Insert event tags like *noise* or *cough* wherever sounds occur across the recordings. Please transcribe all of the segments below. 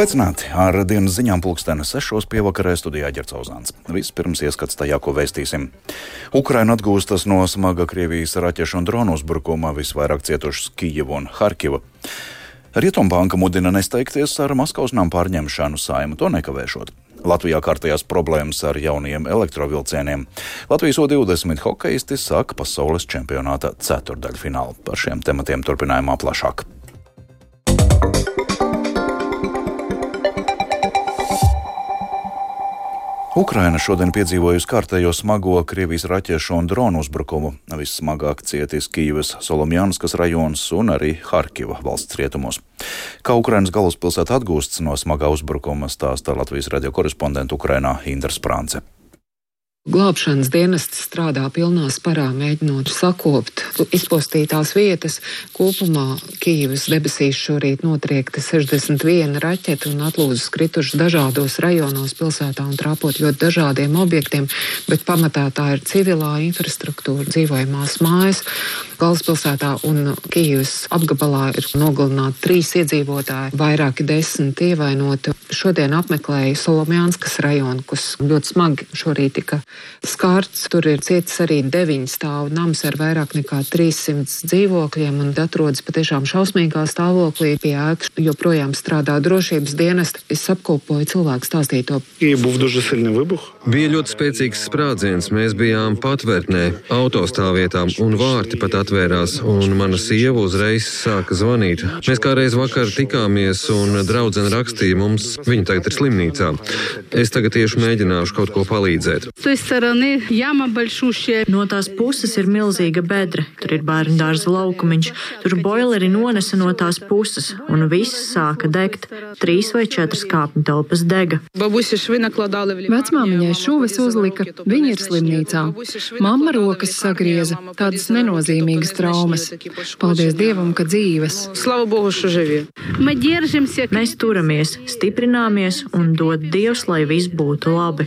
Sveicināti! Ar dienas ziņām pulksteni sešos pievakarē studijā Ģercauzāns. Vispirms ieskats tajā, ko vēstīsim. Ukraina atgūstas no smaga Krievijas raķešu un dronu uzbrukuma, visvairāk cietušas Kijava un Harkiva. Rietumbanka mudina nesteigties ar Maskavas nama pārņemšanu saimu, to nekavēšot. Latvijā kārtējās problēmas ar jauniem elektrovilcieniem. Latvijas O20 hokeisti saka pasaules čempionāta ceturdaļfinālu. Par šiem tematiem turpinājumā plašāk. Ukraina šodien piedzīvojusi kārtējo smago Krievijas raķešu un dronu uzbrukumu. Vissmagāk cietis Kīivas, Solomjanskas rajons un arī Harkiva valsts rietumos. Kā Ukrainas galvaspilsēta atgūsts no smagā uzbrukuma, stāsta Latvijas radio korespondenta Ukrainā Indra Sprānce. Glābšanas dienests strādā pilnā sparā, mēģinot sakopt izpostītās vietas. Kopumā Kīivas debesīs šorīt notriekta 61 raķeta un atlūzas kritušas dažādos rajonos pilsētā un trāpot ļoti dažādiem objektiem, bet pamatā tā ir civilā infrastruktūra, dzīvojamās mājas. Galvaspilsētā un Kīivas apgabalā ir nogalināti trīs iedzīvotāji, vairāki desmit ievainoti. Šodien apmeklēju Solomjānskas rajonu, kas ļoti smagi šorīt tika skārts. Tur ir cietis arī deviņu stāvu nams ar vairāk nekā 300 dzīvokļiem un atrodas patiešām šausmīgā stāvoklī. Pie ēkas joprojām strādā drošības dienesti. Es apkopoju cilvēku stāstīto. Bija ļoti spēcīgs sprādziens. Mēs bijām patvērtnē, autostāvvietā, un vārti pat atvērās, un mana sieva uzreiz sāka zvanīt. Mēs kādreiz vakar tikāmies, un draudzene rakstīja mums, viņa tagad ir slimnīcā. Es tagad tieši mēģināšu kaut ko palīdzēt. No tās puses ir milzīga bedra, tur ir bērnu dārza laukumiņš, tur boileri nonesa no tās puses, un viss sāka degt. Trīs vai četras kāpņu telpas dega. Vecmāmiņai šuvis uzlika, viņa ir slimnīcā. Mamma rokas sagrieza, tādas nenozīmīgas traumas. Paldies Dievam, ka dzīves. Mēs turamies, stiprināmies un dod Dievs, lai viss būtu labi.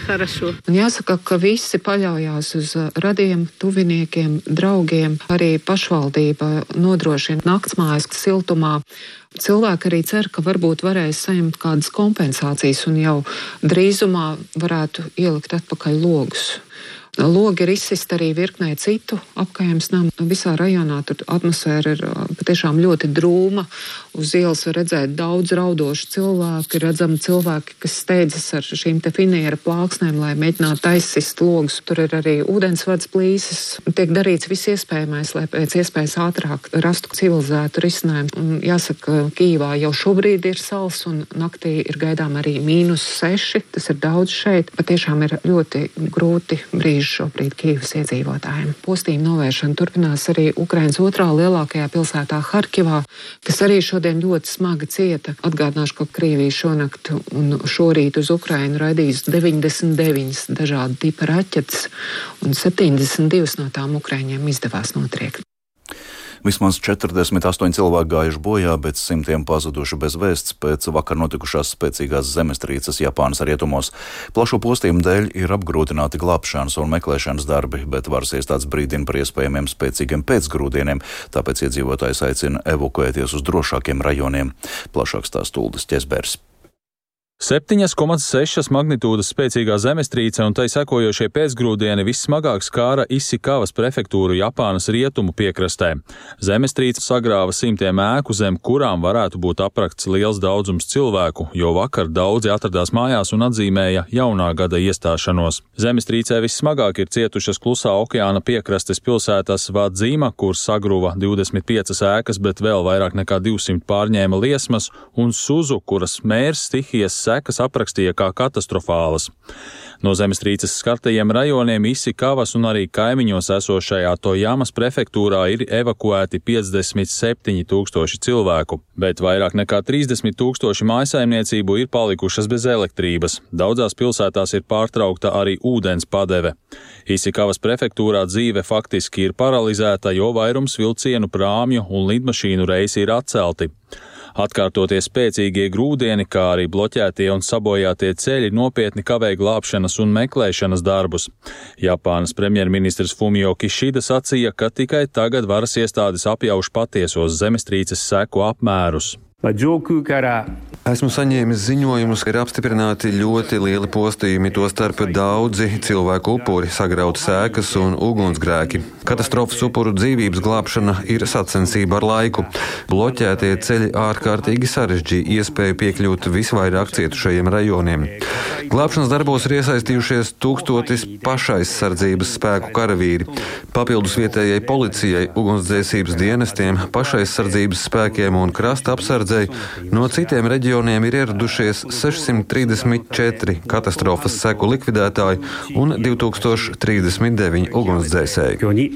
Un jāsaka, ka visi paļaujas uz radiem, tuviniekiem, draugiem. Arī pašvaldība nodrošina naktsmājas siltumā. Cilvēki arī cer, ka varbūt varēs saņemt kādas kompensācijas un jau drīzumā varētu ielikt atpakaļ logus. Logi ir izsist arī virknē citu apgājums namu. Visā rajonā tur atmosfēra ir patiešām ļoti drūma. Uz ielas var redzēt daudz raudošu cilvēku. Ir redzami cilvēki, kas steidzas ar šīm finiera plāksnēm, lai mēģinātu aizsist logus. Tur ir arī ūdensvads plīsis. Tiek darīts viss iespējamais, lai pēc iespējas ātrāk rastu civilizētu risinājumu. Un jāsaka, Kīvā jau šobrīd ir sals un naktī ir gaidām arī mīnus seši. Tas ir daudz šeit. Patiešām ir ļoti grūti brīži brīži šobrīd Kīvas iedzīvotājiem. Postījuma novēršana turpinās arī Ukrainas otrā lielākajā pilsētā Harkivā, kas arī šodien ļoti smagi cieta. Atgādināšu, ka Krievija šonakt un šorīt uz Ukrainu raidījis 99 dažādu tipu raķetes, un 72 no tām Ukraiņiem izdevās notriekt. Vismaz 48 cilvēki gājuši bojā, bet simtiem pazuduši bez vēsts pēc vakar notikušās spēcīgās zemestrīces Japānas rietumos. Plašo postījumu dēļ ir apgrūtināti glābšanas un meklēšanas darbi, bet varas iestādes brīdina par iespējamiem spēcīgiem pēcgrūdieniem, tāpēc iedzīvotājs aicina evakuēties uz drošākiem rajoniem. Plašāks tās Tuldas ķezbērs. 7,6 magnitūdas spēcīgā zemestrīce un tai sekojošie pēcgrūdieni vissmagāk skāra Isikavas prefektūru Japānas rietumu piekrastē. Zemestrīce sagrāva simtiem ēku, zem kurām varētu būt aprakts liels daudzums cilvēku, jo vakar daudzi atradās mājās un atzīmēja jaunā gada iestāšanos. Zemestrīcē vissmagāk ir cietušas klusā okeāna piekrastes pilsētas Vadzīma, kur sagruva 25 ēkas, bet vēl vairāk nekā 200 pārņēma liesmas, un Suzu, kuras mērs stihijas sekas aprakstīja kā katastrofālas. No zemestrīces skartajiem rajoniem Isikavas un arī kaimiņos esošajā Tojamas prefektūrā ir evakuēti 57 tūkstoši cilvēku, bet vairāk nekā 30 tūkstoši mājasaimniecību ir palikušas bez elektrības. Daudzās pilsētās ir pārtraukta arī ūdens padeve. Isikavas prefektūrā dzīve faktiski ir paralizēta, jo vairums vilcienu, prāmju un lidmašīnu reisi ir atcelti. Atkārtoties spēcīgie grūdieni, kā arī bloķētie un sabojātie ceļi nopietni kavēja glābšanas un meklēšanas darbus. Japānas premjerministrs Fumio Kishida sacīja, ka tikai tagad varas iestādes apjauš patiesos zemestrīces seku apmērus. Esmu saņēmis ziņojumus, ka ir apstiprināti ļoti lieli postījumi, tostarp daudzi cilvēku upuri, sagrauts sēkas un ugunsgrēki. Katastrofas upuru dzīvības glābšana ir sacensība ar laiku. Bloķētie ceļi ārkārtīgi sarežģīja iespēju piekļūt visvairāk cietušajiem rajoniem. Glābšanas darbos ir iesaistījušies tūkstotis pašaizsardzības spēku karavīri. Papildus vietējai policijai, ugunsdzēsības dienestiem, pašaizsardzības spēkiem un krasta apsardzei no citiem reģioniem ir ieradušies 634 katastrofas seku likvidētāji un 2039 ugunsdzēsēji.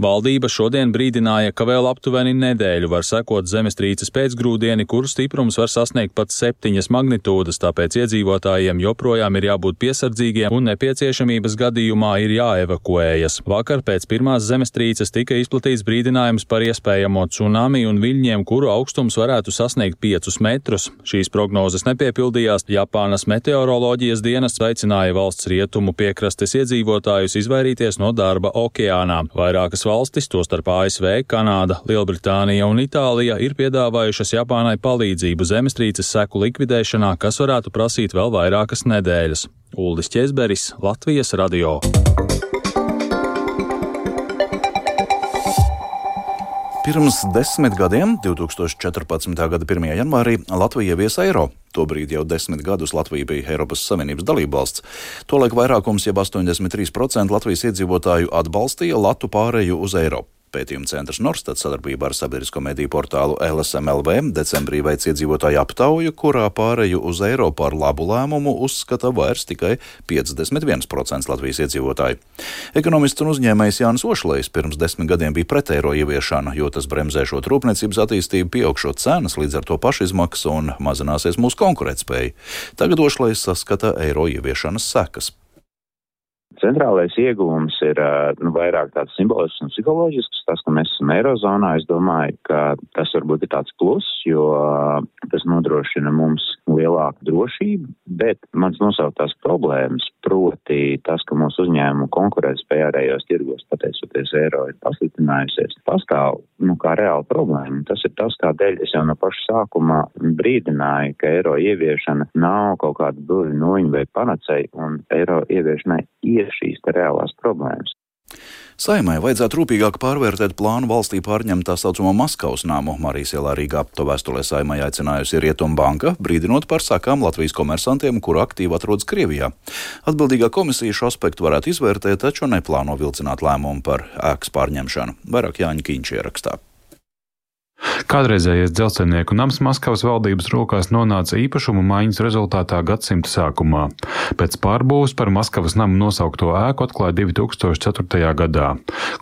Valdība šodien brīdināja, ka vēl aptuveni nedēļu var sekot zemestrīces pēcgrūdieni, kuru stiprums var sasniegt pat septiņas magnitūdas, tāpēc iedzīvotājiem joprojām ir jābūt piesardzīgiem un nepieciešamības gadījumā ir jāevakuējas. Vakar pēc pirmās zemestrīces tika izplatīts brīdinājums par iespējamo tsunami un viļņiem, kuru augstums varētu sasniegt 5 metrus. Šīs prognozes nepiepildījās. Japānas meteoroloģijas dienas aicināja valsts rietumu piekrastes iedzīvotājus izvairīties no darba okeānā. Vairākas valstis, tostarp ASV, Kanāda, Lielbritānija un Itālija, ir piedāvājušas Japānai palīdzību zemestrīces seku likvidēšanā, kas varētu prasīt vēl vairākas nedēļas. Uldis Česberis, Latvijas radio. Pirms desmit gadiem, 2014. gada 1. janvārī, Latvija ieviesa eiro. Tobrīd jau desmit gadus Latvija bija Eiropas Savienības dalībvalsts. Tolaik vairākums, jeb 83% Latvijas iedzīvotāju atbalstīja Latu pāreju uz eiro. Pētījuma centrs Norstats sadarbībā ar sabiedrisko mediju portālu LSMLV decembrī veic iedzīvotāju aptauju, kurā pāreju uz eiro par labu lēmumu uzskata vairs tikai 51% Latvijas iedzīvotāju. Ekonomists un uzņēmējs Jānis Ošlējs pirms desmit gadiem bija pret eiro ieviešanu, jo tas bremzēšot rūpniecības attīstību, pieaugšot cenas, līdz ar to pašizmaksu un mazināsies mūsu konkurētspēja. Tagad Ošlējs saskata eiro ieviešanas sekas. Centrālais ieguvums ir nu, vairāk tāds simbolisks un psiholoģisks. Tas, ka mēs esam Eirozonā, es domāju, ka tas varbūt ir tāds plus, jo tas nodrošina mums lielāku drošību, bet mans nosauktās problēmas, proti tas, ka mūsu uzņēmumu konkurētspēja ārējos tirgos, pateicoties eiro, ir pasliktinājusies, pastāv nu, kā reāla problēma. Tas ir tas, kādēļ es jau no paša sākuma brīdināju, ka eiro ieviešana nav kaut kāda burvi noņa vai panacei, un eiro ieviešanai ir šīs reālās problēmas. Saimai vajadzētu rūpīgāk pārvērtēt plānu valstī pārņemt tā saucamo Maskavas namu. Marijas ielā Rīgā to vēstulē saimai aicinājusi Rietumbanka, brīdinot par sakām Latvijas komersantiem, kuru aktīvi atrodas Krievijā. Atbildīgā komisija šo aspektu varētu izvērtēt, taču neplāno vilcināt lēmumu par ēkas pārņemšanu. Vairāk Jāņa Kīņš ierakstā. Kādreizējais dzelzceļnieku nams Maskavas valdības rokās nonāca īpašumu maiņas rezultātā gadsimta sākumā. Pēc pārbūves par Maskavas namu nosaukto ēku atklāja 2004. gadā.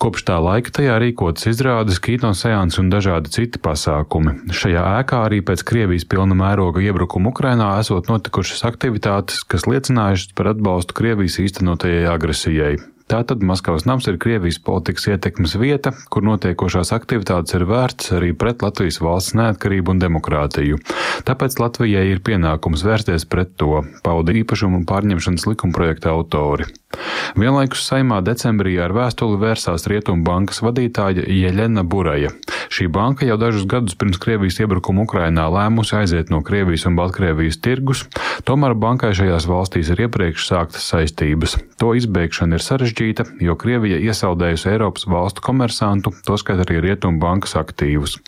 Kopš tā laika tajā rīkotas izrādes, kino seansi un dažādi citi pasākumi. Šajā ēkā arī pēc Krievijas pilna mēroga iebrukuma Ukrainā esot notikušas aktivitātes, kas liecinājušas par atbalstu Krievijas īstenotajai agresijai. Tātad Maskavas nams ir Krievijas politikas ietekmes vieta, kur notiekošās aktivitātes ir vērts arī pret Latvijas valsts neatkarību un demokrātiju. Tāpēc Latvijai ir pienākums vērsties pret to, pauda īpašumu pārņemšanas likumprojekta autori. Vienlaikus saimā decembrī ar vēstuli vērsās Rietumu bankas vadītāja Jeļena Buraja. Šī banka jau dažus gadus pirms Krievijas iebrukuma Ukrainā lēmusi aiziet no Krievijas un Baltkrievijas tirgus, tomēr bankai šajās valstīs ir iepriekš sāktas saistības. To izbēgšana ir sarežģīta sarežģīta, jo Krievija iesaldējusi Eiropas valstu komersantu, toskat arī Rietumu bankas aktīvus.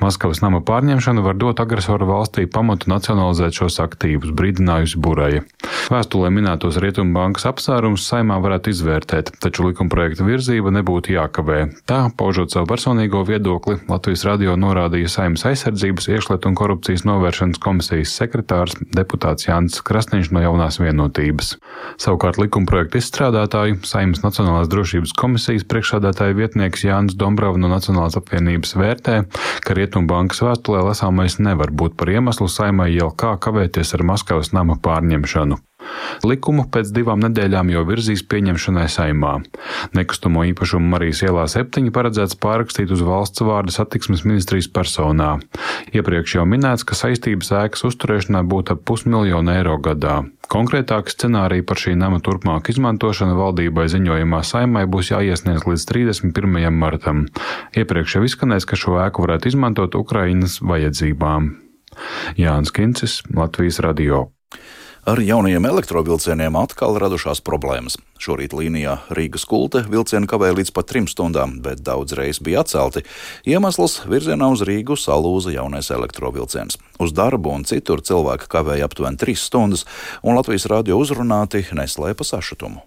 Maskavas nama pārņemšana var dot agresoru valstī pamatu nacionalizēt šos aktīvus, brīdinājusi Buraja. Vēstulē minētos Rietumu bankas apsvērumus saimā varētu izvērtēt, taču likumprojekta virzība nebūtu jākavē. Tā, paužot savu personīgo viedokli, Latvijas radio norādīja saimnes aizsardzības, iekšlietu un korupcijas novēršanas komisijas sekretārs deputāts Jānis Krasniņš no jaunās vienotības. Savukārt likumprojekta izstrādātāju saimnes Saeimas Nacionālās drošības komisijas priekšsādātāja vietnieks Jānis Dombrava no Nacionālās apvienības vērtē, ka Rietumbankas vēstulē lasāmais nevar būt par iemeslu saimai jau kā kavēties ar Maskavas nama pārņemšanu. Likumu pēc divām nedēļām jau virzīs pieņemšanai saimā. Nekustamo īpašumu Marijas ielā septiņi paredzēts pārrakstīt uz valsts vārda satiksmes ministrijas personā. Iepriekš jau minēts, ka saistības ēkas uzturēšanai būtu ap pusmiljonu eiro gadā. Konkrētāki scenāriji par šī nama turpmāku izmantošanu valdībai ziņojumā saimai būs jāiesniedz līdz 31. martam. Iepriekš jau izskanēs, ka šo ēku varētu izmantot Ukrainas vajadzībām. Jānis Kincis, Latvijas radio. Ar jaunajiem elektrovilcieniem atkal radušās problēmas. Šorīt līnijā Rīgas kulte vilcieni kavēja līdz pat trim stundām, bet daudz reiz bija atcelti. Iemesls - virzienā uz Rīgu salūza jaunais elektrovilciens. Uz darbu un citur cilvēki kavēja aptuveni trīs stundas, un Latvijas radio uzrunāti neslēpa sašutumu.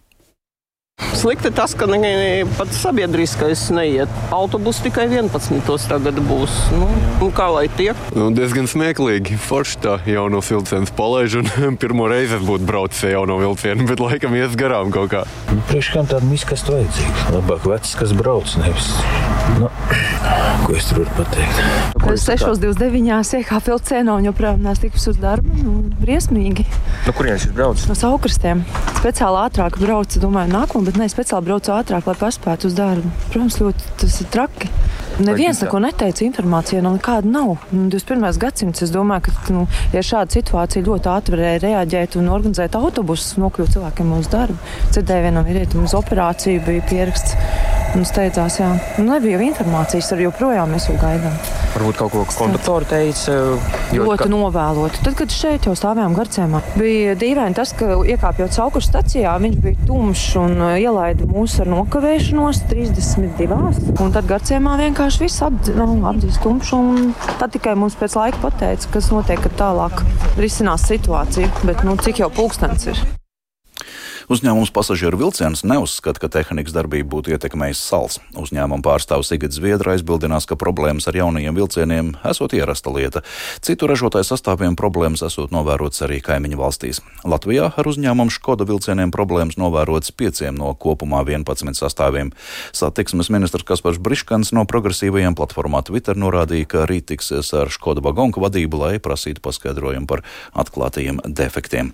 Slikti tas, ka ne, pat sabiedriskais neiet. Autobus tikai 11. tagad būs. Nu, nu, kā lai tiek? Nu, diezgan smieklīgi. Forši tā jauno vilcienu palaiž. *laughs* Pirmo reizi es būtu braucis ar jauno vilcienu, bet laikam ies garām kaut kā. Priekš kam tāda miskastu vajadzīga? Labāk vecs, kas brauc, nevis. Nu, ko es tur varu pateikt? Kad 6.29. iekāpu vilcienā un joprojām neesmu tikus uz darbu, nu, briesmīgi. No kurienes jūs braucat? No saukrastiem. Speciāli ātrāk braucu, domāju, nākamā, bet ne speciāli braucu ātrāk, lai paspētu uz darbu. Protams, ļoti tas ir traki. Neviens neko neteica, informācija no nekāda nav. Nu, 21. gadsimts, es domāju, ka nu, ja šāda situācija ļoti ātri varēja reaģēt un organizēt autobusus, nokļūt cilvēkiem uz darbu. Dzirdēju vienam vīrietim uz operāciju bija pieraksts. Un steidzās, jā. Nu, nebija informācijas, arī joprojām mēs jau gaidām. Varbūt kaut ko konduktori teica. Ļoti novēloti. Tad, kad šeit jau stāvējām garcēmā, bija dīvaini tas, ka iekāpjot sauku stacijā, viņš bija tumšs un uh, ielaida mūs ar nokavēšanos 32. Un tad garcēmā vienkārši viss apdz, nu, apdzīs tumšu. un Tad tikai mums pēc laika pateica, kas notiek, kad tālāk risinās situācija. Bet nu, cik jau pulkstenis ir? Uzņēmums pasažieru vilciens neuzskata, ka tehnikas darbība būtu ietekmējusi sals. Uzņēmuma pārstāvs Sigits Zviedra aizbildinās, ka problēmas ar jaunajiem vilcieniem esot ierasta lieta. Citu ražotāju sastāviem problēmas esot novērotas arī kaimiņu valstīs. Latvijā ar uzņēmumu Škoda vilcieniem problēmas novērotas pieciem no kopumā 11 sastāviem. Satiksmes ministrs Kaspars Briškans no progresīvajiem platformā Twitter norādīja, ka rīt tiksies ar Škoda vagonku vadību, lai prasītu paskaidrojumu par atklātajiem defektiem.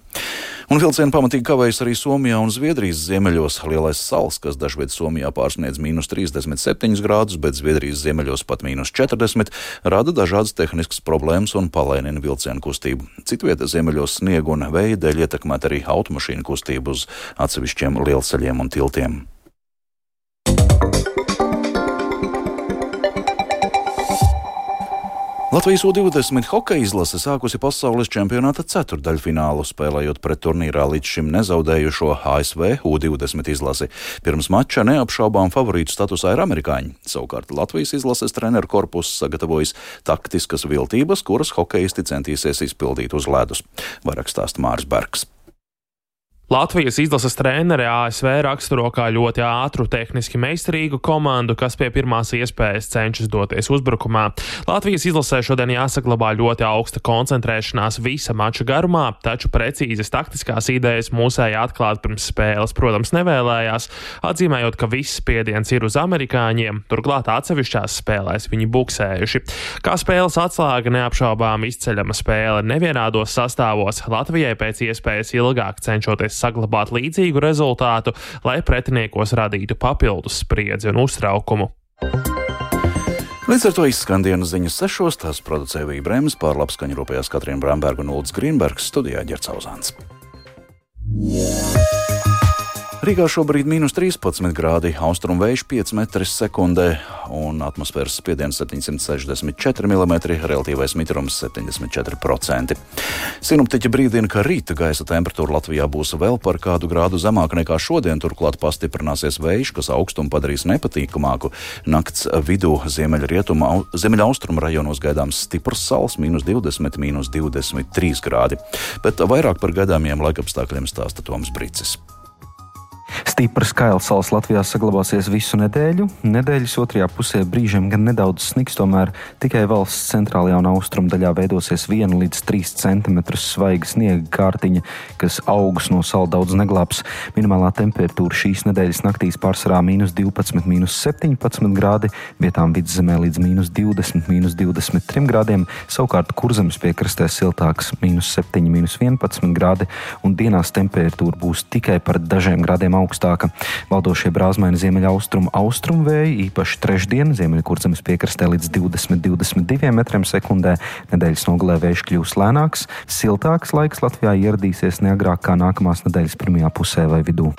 Un vilcienu pamatīgi kavējas arī Somijā un Zviedrijas ziemeļos. Lielais sals, kas dažviet Somijā pārsniedz mīnus 37 grādus, bet Zviedrijas ziemeļos pat mīnus 40, rada dažādas tehniskas problēmas un palēnina vilcienu kustību. Citvieta ziemeļos sniegu un vēja dēļ ietekmēt arī automašīnu kustību uz atsevišķiem lielceļiem un tiltiem. Latvijas U-20 hokeja izlase sākusi pasaules čempionāta ceturdaļfinālu, spēlējot pret turnīrā līdz šim nezaudējušo ASV U-20 izlasi. Pirms mača neapšaubām favorītu statusā ir amerikāņi. Savukārt Latvijas izlases treneru korpuss sagatavojis taktiskas viltības, kuras hokeisti centīsies izpildīt uz ledus. Vairāk stāsta Mārs Bergs. Latvijas izlases trenere ASV raksturo kā ļoti ātru, tehniski meistarīgu komandu, kas pie pirmās iespējas cenšas doties uzbrukumā. Latvijas izlasē šodien jāsaglabā ļoti augsta koncentrēšanās visa mača garumā, taču precīzas taktiskās idejas mūsēji atklāt pirms spēles, protams, nevēlējās, atzīmējot, ka viss spiediens ir uz amerikāņiem, turklāt atsevišķās spēlēs viņi buksējuši. Kā spēles atslēga neapšaubām izceļama spēle nevienādos sastāvos, Latvijai pēc iespējas ilgāk cenšoties saglabāt līdzīgu rezultātu, lai pretiniekos radītu papildus spriedzi un uztraukumu. Līdz ar to izskan dienas ziņas sešos, tās producēja Vija Brēmas, pārlapskaņu rūpējās Katrīna Bramberga un Ulds Grīnbergs, studijā Ģercauzāns. Rīgā šobrīd ir mīnus 13 grādi, austrumu vējš 5 m2 un atmosfēras spiediens 764 mm, relatīvais mitrums 74%. Sinoptiķi brīdina, ka rīta gaisa temperatūra Latvijā būs vēl par kādu grādu zemāka nekā šodien, turklāt pastiprināsies vējš, kas augstumu padarīs nepatīkamāku. Nakts vidū ziemeļaustrumu rajonos gaidāms stiprs sals, mīnus 20, mīnus 23 grādi, bet vairāk par gaidāmiem laikapstākļiem stāsta Toms Brīcis. Stiprs kails salas Latvijā saglabāsies visu nedēļu. Nedēļas otrajā pusē brīžiem gan nedaudz sniks, tomēr tikai valsts centrālajā un austrumu daļā veidosies 1 līdz 3 cm svaiga sniega kārtiņa, kas augus no sala daudz neglābs. Minimālā temperatūra šīs nedēļas naktīs pārsvarā - minus 12, minus 17 grādi, vietām vidzemē līdz minus 20, minus 23 grādiem, savukārt kurzemes piekrastē siltāks - minus 7, minus 11 grādi, un dienās temperatūra būs tikai par dažiem grādiem augstāka. Valdošie brāzmaini ziemeļaustrumu austrumu vēji, īpaši trešdien ziemeļkurzemes piekrastē līdz 20-22 metriem sekundē. Nedēļas nogalē vējš kļūs lēnāks, siltāks laiks Latvijā ieradīsies neagrāk kā nākamās nedēļas pirmajā pusē vai vidū.